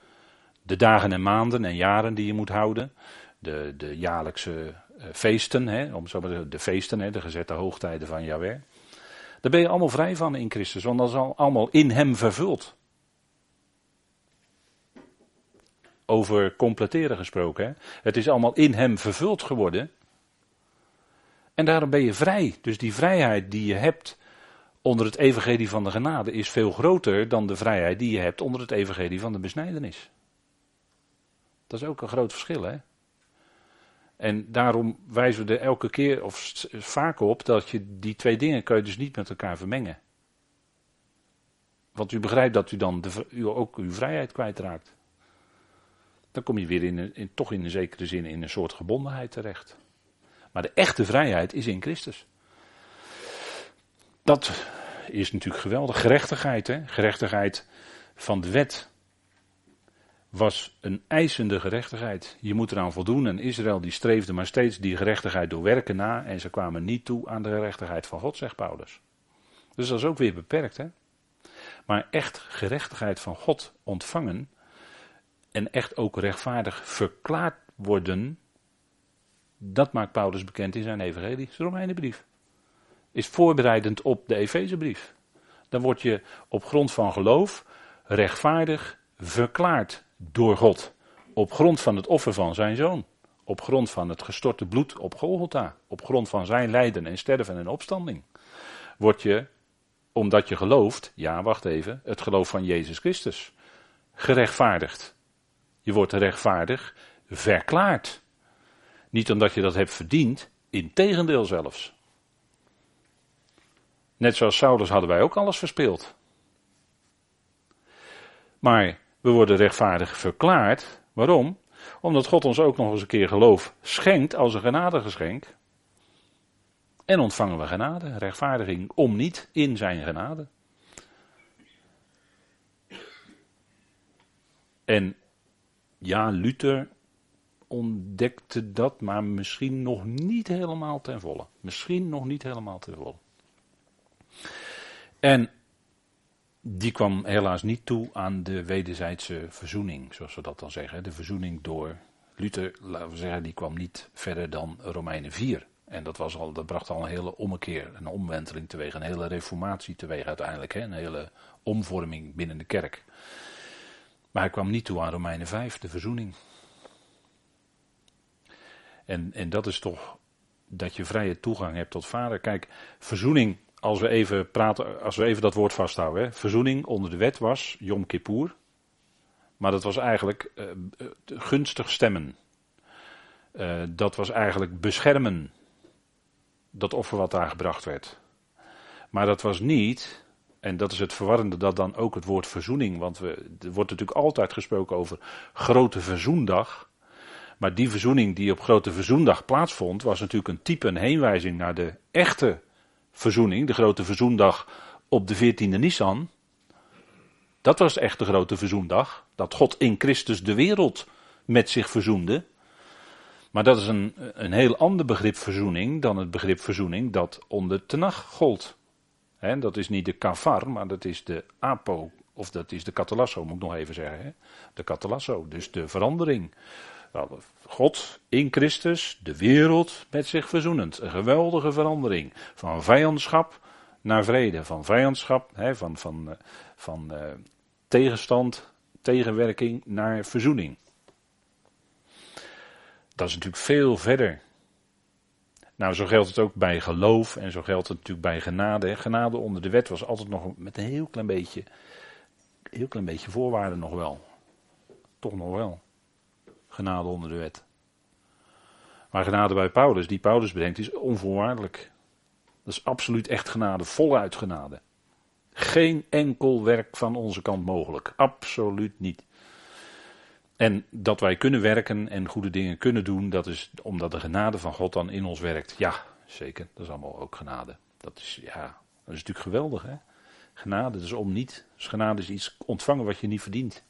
de dagen en maanden en jaren die je moet houden. De, de jaarlijkse uh, feesten, hè, om zo de feesten, hè, de gezette hoogtijden van Yahweh. Daar ben je allemaal vrij van in Christus, want dat is al allemaal in hem vervuld. Over completeren gesproken. Hè. Het is allemaal in hem vervuld geworden. En daarom ben je vrij. Dus die vrijheid die je hebt onder het evangelie van de genade is veel groter dan de vrijheid die je hebt onder het evangelie van de besnijdenis. Dat is ook een groot verschil, hè? En daarom wijzen we er elke keer of vaak op dat je die twee dingen kun je dus niet met elkaar vermengen. Want u begrijpt dat u dan de, ook uw vrijheid kwijtraakt. Dan kom je weer in, in, toch in een zekere zin in een soort gebondenheid terecht. Maar de echte vrijheid is in Christus. Dat is natuurlijk geweldig. Gerechtigheid, hè? Gerechtigheid van de wet was een eisende gerechtigheid. Je moet eraan voldoen. En Israël die streefde maar steeds die gerechtigheid door werken na. En ze kwamen niet toe aan de gerechtigheid van God, zegt Paulus. Dus dat is ook weer beperkt. Hè? Maar echt gerechtigheid van God ontvangen. En echt ook rechtvaardig verklaard worden. Dat maakt Paulus bekend in zijn evangelie, zijn Romeinenbrief. Is voorbereidend op de Efezebrief. Dan word je op grond van geloof rechtvaardig verklaard door God. Op grond van het offer van zijn zoon. Op grond van het gestorte bloed op Golgotha. Op grond van zijn lijden en sterven en opstanding. Word je, omdat je gelooft, ja wacht even, het geloof van Jezus Christus. Gerechtvaardigd. Je wordt rechtvaardig verklaard. Niet omdat je dat hebt verdiend, in tegendeel zelfs. Net zoals Saulus hadden wij ook alles verspeeld. Maar we worden rechtvaardig verklaard. Waarom? Omdat God ons ook nog eens een keer geloof schenkt als een genadegeschenk. En ontvangen we genade, rechtvaardiging, om niet in zijn genade. En ja, Luther ontdekte dat, maar misschien nog niet helemaal ten volle. Misschien nog niet helemaal ten volle. En die kwam helaas niet toe aan de wederzijdse verzoening, zoals we dat dan zeggen. De verzoening door Luther, laten we zeggen, die kwam niet verder dan Romeinen 4. En dat, was al, dat bracht al een hele ommekeer, een omwenteling teweeg, een hele reformatie teweeg uiteindelijk. Hè? Een hele omvorming binnen de kerk. Maar hij kwam niet toe aan Romeinen 5, de verzoening. En, en dat is toch dat je vrije toegang hebt tot vader. Kijk, verzoening als we even praten, als we even dat woord vasthouden. Hè. Verzoening onder de wet was Yom Kippur. Maar dat was eigenlijk uh, gunstig stemmen. Uh, dat was eigenlijk beschermen. Dat offer wat daar gebracht werd. Maar dat was niet, en dat is het verwarrende, dat dan ook het woord verzoening. Want we, er wordt natuurlijk altijd gesproken over grote verzoendag. Maar die verzoening die op grote verzoendag plaatsvond, was natuurlijk een type, een heenwijzing naar de echte verzoening, de grote verzoendag op de 14e Nisan. Dat was echt de grote verzoendag. Dat God in Christus de wereld met zich verzoende. Maar dat is een, een heel ander begrip verzoening dan het begrip verzoening dat onder Tenach gold. Dat is niet de kafar, maar dat is de apo, of dat is de katalasso, moet ik nog even zeggen. De katalasso, dus de verandering. God in Christus, de wereld met zich verzoenend. Een geweldige verandering. Van vijandschap naar vrede. Van vijandschap, hè, van, van, eh, van uh, tegenstand, tegenwerking naar verzoening. Dat is natuurlijk veel verder. Nou, zo geldt het ook bij geloof en zo geldt het natuurlijk bij genade. Genade onder de wet was altijd nog met een heel klein beetje, heel klein beetje voorwaarden nog wel. Toch nog wel genade onder de wet. Maar genade bij Paulus, die Paulus bedenkt, is onvoorwaardelijk. Dat is absoluut echt genade, voluit genade. Geen enkel werk van onze kant mogelijk. Absoluut niet. En dat wij kunnen werken en goede dingen kunnen doen, dat is omdat de genade van God dan in ons werkt. Ja, zeker. Dat is allemaal ook genade. Dat is, ja, dat is natuurlijk geweldig, hè? Genade, dat is om niet. Dus genade is iets ontvangen wat je niet verdient.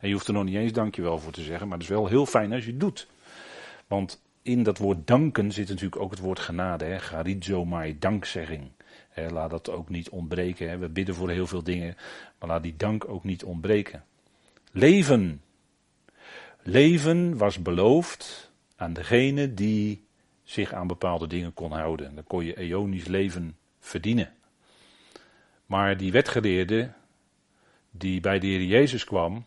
En je hoeft er nog niet eens dankjewel voor te zeggen, maar het is wel heel fijn als je het doet. Want in dat woord danken zit natuurlijk ook het woord genade. Hè? Mai, dankzegging. laat dat ook niet ontbreken. We bidden voor heel veel dingen, maar laat die dank ook niet ontbreken. Leven. Leven was beloofd aan degene die zich aan bepaalde dingen kon houden. Dan kon je eonisch leven verdienen. Maar die wetgeleerde die bij de Heer Jezus kwam,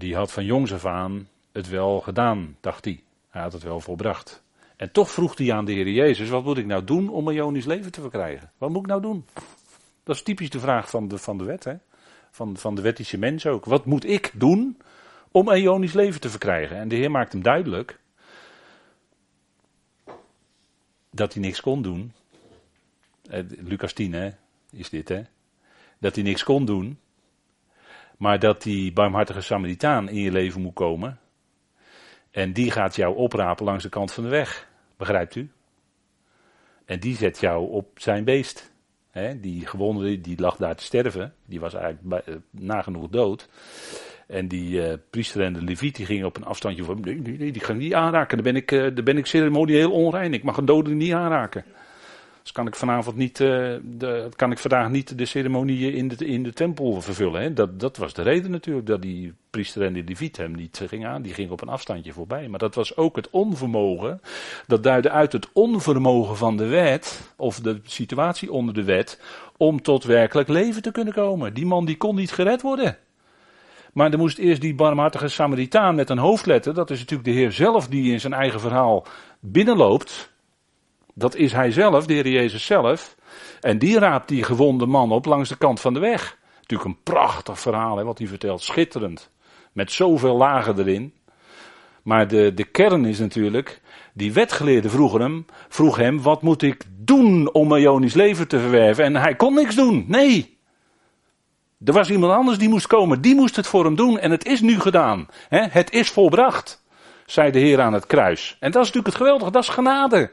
die had van jongs af aan het wel gedaan, dacht hij. Hij had het wel volbracht. En toch vroeg hij aan de Heer Jezus, wat moet ik nou doen om een Jonisch leven te verkrijgen? Wat moet ik nou doen? Dat is typisch de vraag van de, van de wet, hè? Van, van de wettische mens ook. Wat moet ik doen om een Ionisch leven te verkrijgen? En de Heer maakt hem duidelijk dat hij niks kon doen. Eh, Lucas 10, hè, is dit, hè? Dat hij niks kon doen, maar dat die barmhartige Samaritaan in je leven moet komen. En die gaat jou oprapen langs de kant van de weg. Begrijpt u? En die zet jou op zijn beest. He, die gewonde, die lag daar te sterven. Die was eigenlijk uh, nagenoeg dood. En die uh, priester en de leviet die gingen op een afstandje van, nee, nee, nee, die gaan niet aanraken. Dan ben ik, uh, ben ik ceremonieel onrein. Ik mag een dode niet aanraken. Dus kan ik vanavond niet, uh, de, kan ik vandaag niet de ceremonie in de, in de tempel vervullen. Hè? Dat, dat was de reden natuurlijk dat die priester en de leviet hem niet gingen aan. Die gingen op een afstandje voorbij. Maar dat was ook het onvermogen. Dat duidde uit het onvermogen van de wet, of de situatie onder de wet, om tot werkelijk leven te kunnen komen. Die man die kon niet gered worden. Maar er moest eerst die barmhartige Samaritaan met een hoofdletter, dat is natuurlijk de Heer zelf die in zijn eigen verhaal binnenloopt. Dat is hij zelf, de Heer Jezus zelf. En die raapt die gewonde man op langs de kant van de weg. Natuurlijk een prachtig verhaal hè, wat hij vertelt, schitterend. Met zoveel lagen erin. Maar de, de kern is natuurlijk, die wetgeleerde vroeg hem, vroeg hem, wat moet ik doen om mijn Jonisch leven te verwerven? En hij kon niks doen, nee. Er was iemand anders die moest komen, die moest het voor hem doen en het is nu gedaan. het is volbracht, zei de Heer aan het kruis. En dat is natuurlijk het geweldige, dat is genade.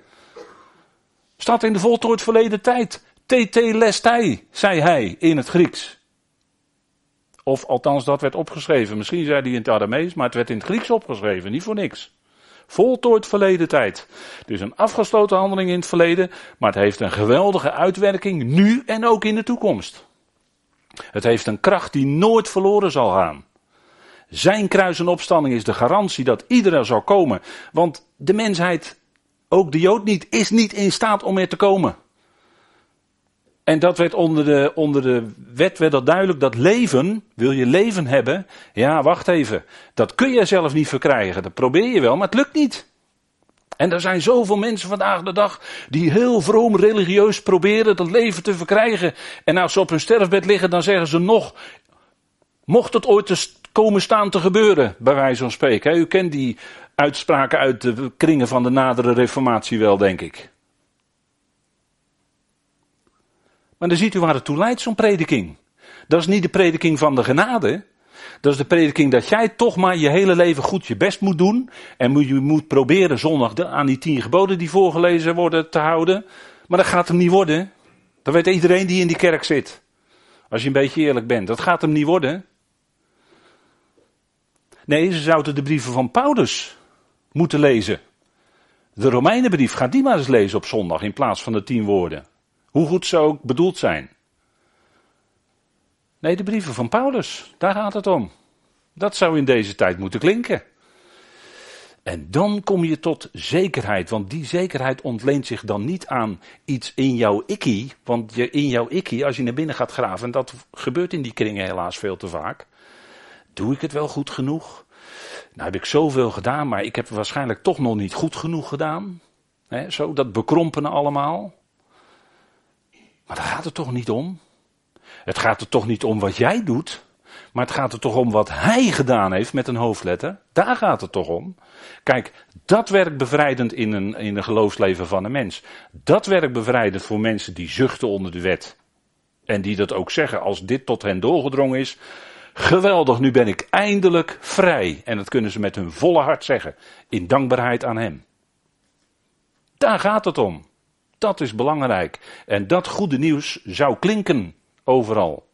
Staat in de voltooid verleden tijd. TT lestai, zei hij in het Grieks. Of althans, dat werd opgeschreven. Misschien zei hij in het Aramees, maar het werd in het Grieks opgeschreven, niet voor niks. Voltooid verleden tijd. Het is een afgesloten handeling in het verleden, maar het heeft een geweldige uitwerking nu en ook in de toekomst. Het heeft een kracht die nooit verloren zal gaan. Zijn kruis en opstanding is de garantie dat iedereen zal komen. Want de mensheid, ook de Jood niet, is niet in staat om er te komen. En dat werd onder de, onder de wet werd dat duidelijk. Dat leven, wil je leven hebben? Ja, wacht even. Dat kun je zelf niet verkrijgen. Dat probeer je wel, maar het lukt niet. En er zijn zoveel mensen vandaag de dag die heel vroom religieus proberen dat leven te verkrijgen. En als ze op hun sterfbed liggen, dan zeggen ze nog, mocht het ooit te komen staan te gebeuren, bij wijze van spreken. U kent die uitspraken uit de kringen van de nadere reformatie wel, denk ik. Maar dan ziet u waar het toe leidt, zo'n prediking. Dat is niet de prediking van de genade. Dat is de prediking dat jij toch maar je hele leven goed je best moet doen. En je moet proberen zondag aan die tien geboden die voorgelezen worden te houden. Maar dat gaat hem niet worden. Dat weet iedereen die in die kerk zit. Als je een beetje eerlijk bent. Dat gaat hem niet worden. Nee, ze zouden de brieven van Paulus moeten lezen. De Romeinenbrief, ga die maar eens lezen op zondag in plaats van de tien woorden. Hoe goed ze ook bedoeld zijn. Nee, de brieven van Paulus, daar gaat het om. Dat zou in deze tijd moeten klinken. En dan kom je tot zekerheid, want die zekerheid ontleent zich dan niet aan iets in jouw ikkie. Want je, in jouw ikkie, als je naar binnen gaat graven, en dat gebeurt in die kringen helaas veel te vaak. Doe ik het wel goed genoeg? Nou heb ik zoveel gedaan, maar ik heb waarschijnlijk toch nog niet goed genoeg gedaan. zo, dat bekrompenen allemaal. Maar daar gaat het toch niet om? Het gaat er toch niet om wat jij doet, maar het gaat er toch om wat hij gedaan heeft met een hoofdletter. Daar gaat het toch om. Kijk, dat werkt bevrijdend in een, in een geloofsleven van een mens. Dat werkt bevrijdend voor mensen die zuchten onder de wet. En die dat ook zeggen als dit tot hen doorgedrongen is. Geweldig, nu ben ik eindelijk vrij. En dat kunnen ze met hun volle hart zeggen. In dankbaarheid aan hem. Daar gaat het om. Dat is belangrijk. En dat goede nieuws zou klinken overal.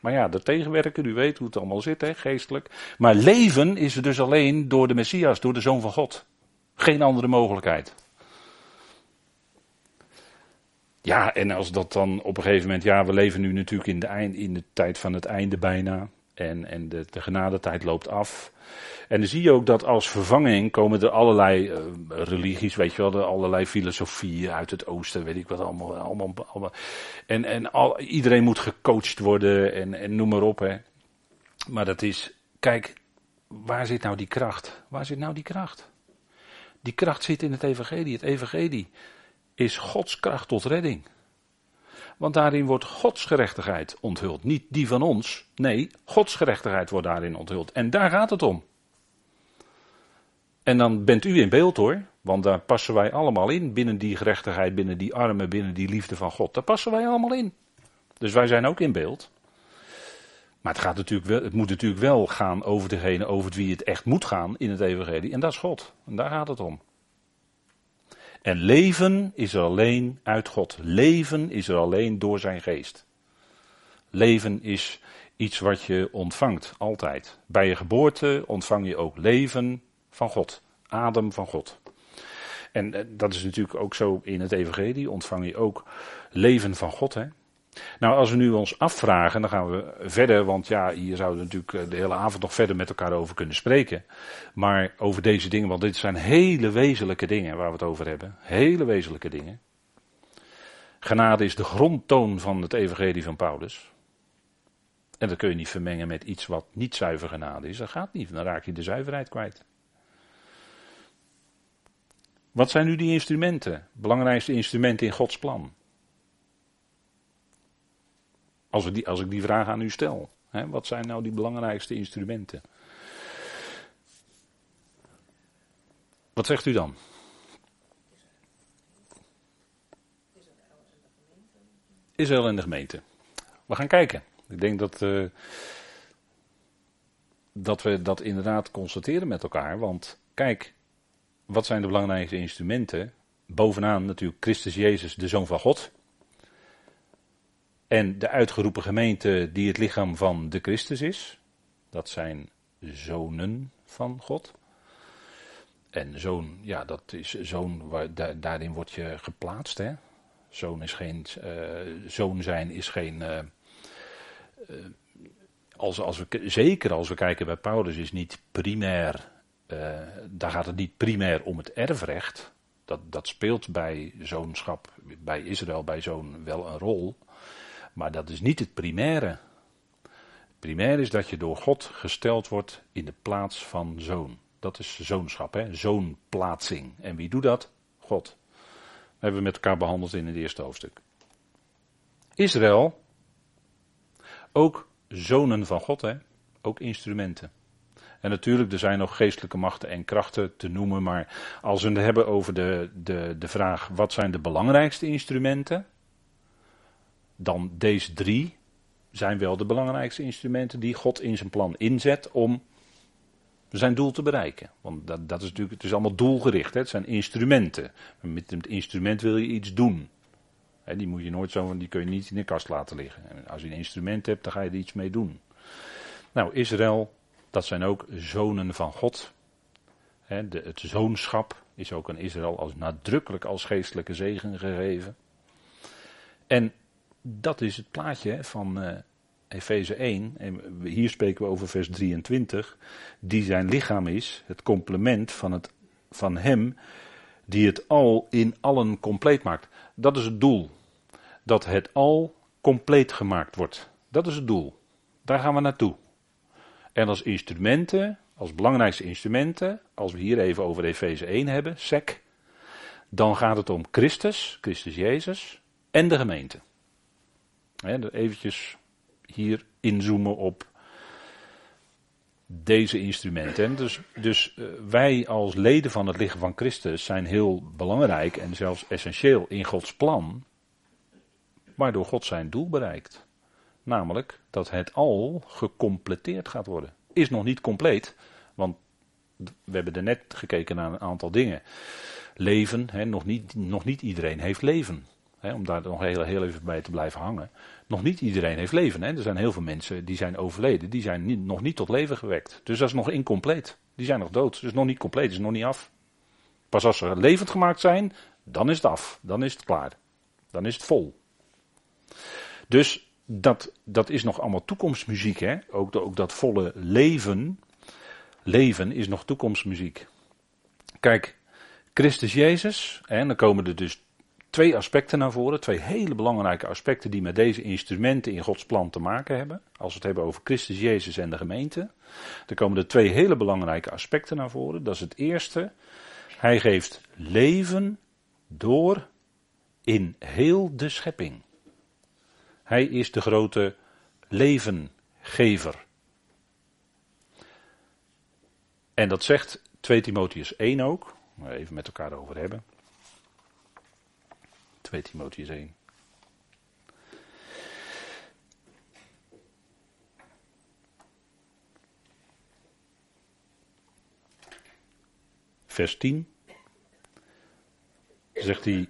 Maar ja, de tegenwerker, u weet hoe het allemaal zit, hè, geestelijk. Maar leven is dus alleen door de Messias, door de Zoon van God. Geen andere mogelijkheid. Ja, en als dat dan op een gegeven moment, ja, we leven nu natuurlijk in de, eind, in de tijd van het einde bijna. En, en de, de genadetijd loopt af. En dan zie je ook dat als vervanging komen er allerlei uh, religies, weet je wel, er allerlei filosofieën uit het oosten, weet ik wat allemaal. allemaal, allemaal. En, en al, iedereen moet gecoacht worden en, en noem maar op. Hè. Maar dat is, kijk, waar zit nou die kracht? Waar zit nou die kracht? Die kracht zit in het evangelie. Het evangelie is Gods kracht tot redding. Want daarin wordt Gods gerechtigheid onthuld. Niet die van ons. Nee, Gods gerechtigheid wordt daarin onthuld. En daar gaat het om. En dan bent u in beeld hoor. Want daar passen wij allemaal in. Binnen die gerechtigheid, binnen die armen, binnen die liefde van God. Daar passen wij allemaal in. Dus wij zijn ook in beeld. Maar het, gaat natuurlijk wel, het moet natuurlijk wel gaan over degene over wie het echt moet gaan in het evangelie. En dat is God. En daar gaat het om. En leven is er alleen uit God. Leven is er alleen door zijn geest. Leven is iets wat je ontvangt, altijd. Bij je geboorte ontvang je ook leven van God. Adem van God. En eh, dat is natuurlijk ook zo in het evangelie. Ontvang je ook leven van God. Hè? Nou, als we nu ons afvragen, dan gaan we verder, want ja, hier zouden we natuurlijk eh, de hele avond nog verder met elkaar over kunnen spreken. Maar over deze dingen, want dit zijn hele wezenlijke dingen waar we het over hebben. Hele wezenlijke dingen. Genade is de grondtoon van het evangelie van Paulus. En dat kun je niet vermengen met iets wat niet zuiver genade is. Dat gaat niet, dan raak je de zuiverheid kwijt. Wat zijn nu die instrumenten? Belangrijkste instrumenten in Gods plan? Als, die, als ik die vraag aan u stel. Hè, wat zijn nou die belangrijkste instrumenten? Wat zegt u dan? Israël en de gemeente. We gaan kijken. Ik denk dat, uh, dat we dat inderdaad constateren met elkaar. Want kijk, wat zijn de belangrijkste instrumenten? Bovenaan natuurlijk Christus Jezus, de Zoon van God. En de uitgeroepen gemeente die het lichaam van de Christus is. Dat zijn zonen van God. En zoon, ja, dat is zoon, waar, daarin word je geplaatst. Hè? Zoon is geen, uh, zoon zijn is geen. Uh, uh, als, als we, zeker als we kijken bij Paulus, is niet primair. daar gaat het niet primair om het erfrecht. Dat, dat speelt bij zoonschap, bij Israël, bij zoon wel een rol. Maar dat is niet het primaire. Het primair is dat je door God gesteld wordt in de plaats van zoon. Dat is zoonschap, hè? zoonplaatsing. En wie doet dat? God. Dat hebben we met elkaar behandeld in het eerste hoofdstuk. Israël, ook zonen van God, hè? ook instrumenten. En natuurlijk, er zijn nog geestelijke machten en krachten te noemen, maar als we het hebben over de, de, de vraag wat zijn de belangrijkste instrumenten, dan deze drie zijn wel de belangrijkste instrumenten die God in zijn plan inzet om zijn doel te bereiken. Want dat, dat is natuurlijk, het is allemaal doelgericht. Hè? Het zijn instrumenten. Met het instrument wil je iets doen. Hè, die moet je nooit zo, die kun je niet in de kast laten liggen. En als je een instrument hebt, dan ga je er iets mee doen. Nou, Israël, dat zijn ook zonen van God. Hè, de, het zoonschap is ook aan Israël als nadrukkelijk als geestelijke zegen gegeven. En dat is het plaatje van uh, Efeze 1. En hier spreken we over vers 23. Die zijn lichaam is, het complement van, het, van hem die het al in allen compleet maakt. Dat is het doel. Dat het al compleet gemaakt wordt. Dat is het doel. Daar gaan we naartoe. En als instrumenten, als belangrijkste instrumenten, als we hier even over Efeze 1 hebben, SEC, dan gaat het om Christus, Christus Jezus en de gemeente. He, eventjes hier inzoomen op deze instrumenten. Dus, dus uh, wij als leden van het lichaam van Christus zijn heel belangrijk en zelfs essentieel in Gods plan, waardoor God zijn doel bereikt. Namelijk dat het al gecompleteerd gaat worden. Is nog niet compleet, want we hebben er net gekeken naar een aantal dingen. Leven, nog, niet, nog niet iedereen heeft leven om daar nog heel, heel even bij te blijven hangen. Nog niet iedereen heeft leven. Hè? Er zijn heel veel mensen die zijn overleden. Die zijn niet, nog niet tot leven gewekt. Dus dat is nog incompleet. Die zijn nog dood. Dus nog niet compleet. is nog niet af. Pas als ze levend gemaakt zijn, dan is het af. Dan is het klaar. Dan is het vol. Dus dat, dat is nog allemaal toekomstmuziek. Hè? Ook, ook dat volle leven. Leven is nog toekomstmuziek. Kijk, Christus Jezus, en dan komen er dus twee aspecten naar voren. Twee hele belangrijke aspecten die met deze instrumenten in Gods plan te maken hebben. Als we het hebben over Christus Jezus en de gemeente. Dan komen er twee hele belangrijke aspecten naar voren. Dat is het eerste. Hij geeft leven door in heel de schepping. Hij is de grote levengever. En dat zegt 2 Timotheus 1 ook. Even met elkaar over hebben. 2 Timotheus 1. Vers 10. Zegt hij.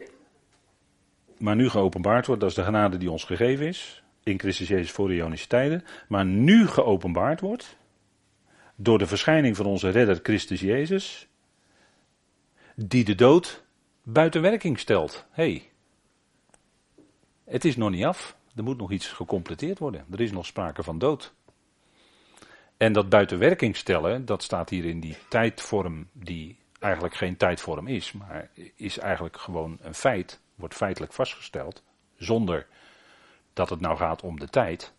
Maar nu geopenbaard wordt, dat is de genade die ons gegeven is. In Christus Jezus voor de Ionische tijden. Maar nu geopenbaard wordt. Door de verschijning van onze redder Christus Jezus. Die de dood buiten werking stelt. hey, het is nog niet af. Er moet nog iets gecompleteerd worden. Er is nog sprake van dood. En dat buiten werking stellen, dat staat hier in die tijdvorm die eigenlijk geen tijdvorm is, maar is eigenlijk gewoon een feit, wordt feitelijk vastgesteld, zonder dat het nou gaat om de tijd.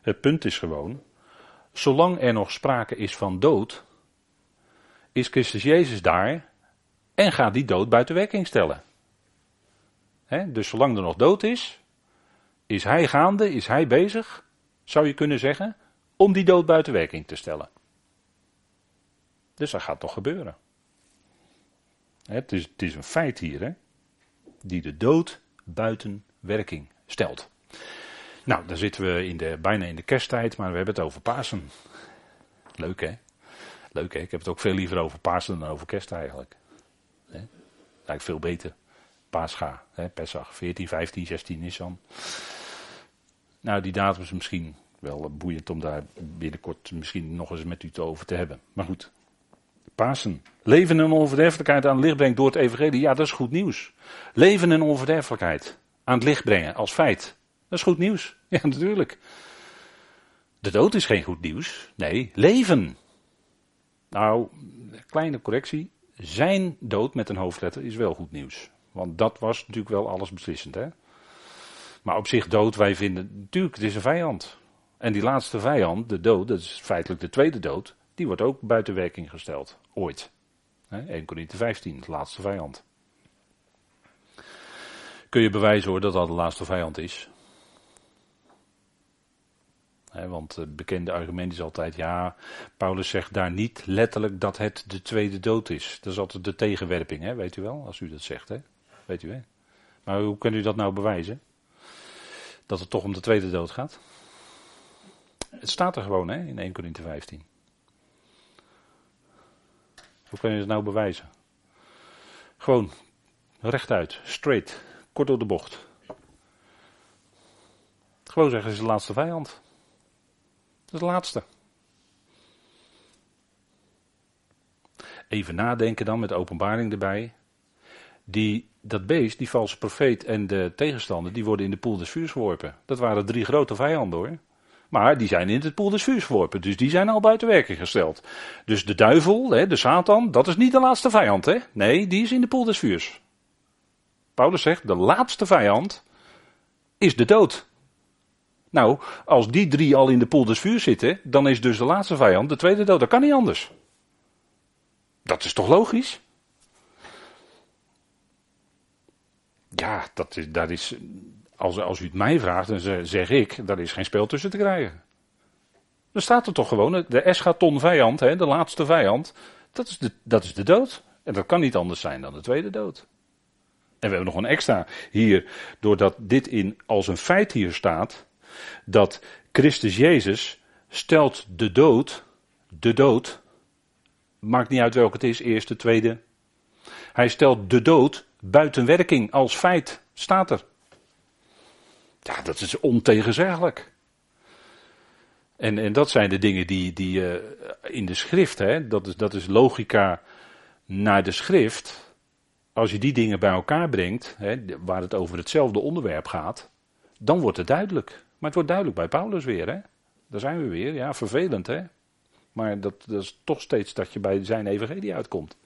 Het punt is gewoon, zolang er nog sprake is van dood, is Christus Jezus daar en gaat die dood buiten werking stellen. Dus zolang er nog dood is, is hij gaande, is hij bezig, zou je kunnen zeggen, om die dood buiten werking te stellen. Dus dat gaat toch gebeuren. Het is, het is een feit hier, hè, die de dood buiten werking stelt. Nou, dan zitten we in de, bijna in de kersttijd, maar we hebben het over Pasen. Leuk hè? Leuk hè? Ik heb het ook veel liever over Pasen dan over kerst eigenlijk. Hè? Lijkt veel beter. Pascha, hè? Pesach, 14, 15, 16 Nissan. Nou, die datum is misschien wel boeiend om daar binnenkort misschien nog eens met u te over te hebben. Maar goed, Pasen. Leven en onverderfelijkheid aan het licht brengt door het evangelie. Ja, dat is goed nieuws. Leven en onverderfelijkheid aan het licht brengen als feit. Dat is goed nieuws. Ja, natuurlijk. De dood is geen goed nieuws. Nee, leven. Nou, kleine correctie. Zijn dood met een hoofdletter is wel goed nieuws. Want dat was natuurlijk wel alles beslissend. Hè? Maar op zich dood, wij vinden, natuurlijk, het is een vijand. En die laatste vijand, de dood, dat is feitelijk de tweede dood, die wordt ook buiten werking gesteld. Ooit. 1 Corinthië 15, de laatste vijand. Kun je bewijzen hoor dat dat de laatste vijand is? want het bekende argument is altijd, ja, Paulus zegt daar niet letterlijk dat het de tweede dood is. Dat is altijd de tegenwerping, hè? weet u wel, als u dat zegt. Hè? Weet u? Maar hoe kunt u dat nou bewijzen? Dat het toch om de tweede dood gaat? Het staat er gewoon hè, in 1 Corinthië 15. Hoe kun je het nou bewijzen? Gewoon rechtuit, straight, kort door de bocht. Gewoon zeggen, is de laatste vijand. Dat is de laatste. Even nadenken dan met openbaring erbij. Die, dat beest, die valse profeet en de tegenstander, die worden in de poel des vuurs geworpen. Dat waren drie grote vijanden hoor. Maar die zijn in het poel des vuurs geworpen. Dus die zijn al buiten werking gesteld. Dus de duivel, de Satan, dat is niet de laatste vijand. Hè? Nee, die is in de poel des vuurs. Paulus zegt, de laatste vijand is de dood. Nou, als die drie al in de poel des vuurs zitten, dan is dus de laatste vijand de tweede dood. Dat kan niet anders. Dat is toch logisch? Ja, dat is, dat is, als, als u het mij vraagt, dan zeg ik, daar is geen spel tussen te krijgen. Er staat er toch gewoon, de eschaton vijand, hè, de laatste vijand, dat is, de, dat is de dood. En dat kan niet anders zijn dan de tweede dood. En we hebben nog een extra hier, doordat dit in, als een feit hier staat, dat Christus Jezus stelt de dood, de dood, maakt niet uit welke het is, eerste, tweede. Hij stelt de dood buiten werking als feit, staat er. Ja, dat is ontegenzeggelijk. En, en dat zijn de dingen die, die uh, in de schrift, hè, dat, is, dat is logica naar de schrift. Als je die dingen bij elkaar brengt, hè, waar het over hetzelfde onderwerp gaat, dan wordt het duidelijk. Maar het wordt duidelijk bij Paulus weer. Hè? Daar zijn we weer. Ja, vervelend hè. Maar dat, dat is toch steeds dat je bij zijn evangelie uitkomt.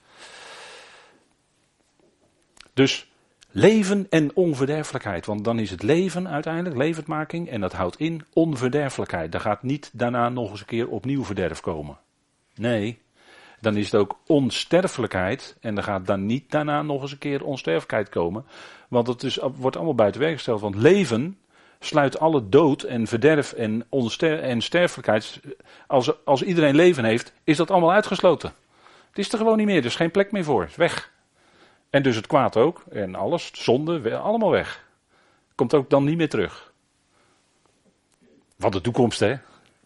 Dus Leven en onverderfelijkheid. Want dan is het leven uiteindelijk, levendmaking. En dat houdt in onverderfelijkheid. Daar gaat niet daarna nog eens een keer opnieuw verderf komen. Nee, dan is het ook onsterfelijkheid. En er gaat dan niet daarna nog eens een keer onsterfelijkheid komen. Want het is, wordt allemaal buiten werk gesteld. Want leven sluit alle dood en verderf en, onster en sterfelijkheid. Als, als iedereen leven heeft, is dat allemaal uitgesloten. Het is er gewoon niet meer, er is geen plek meer voor. Weg. En dus het kwaad ook. En alles, zonde, allemaal weg. Komt ook dan niet meer terug. Wat de toekomst, hè?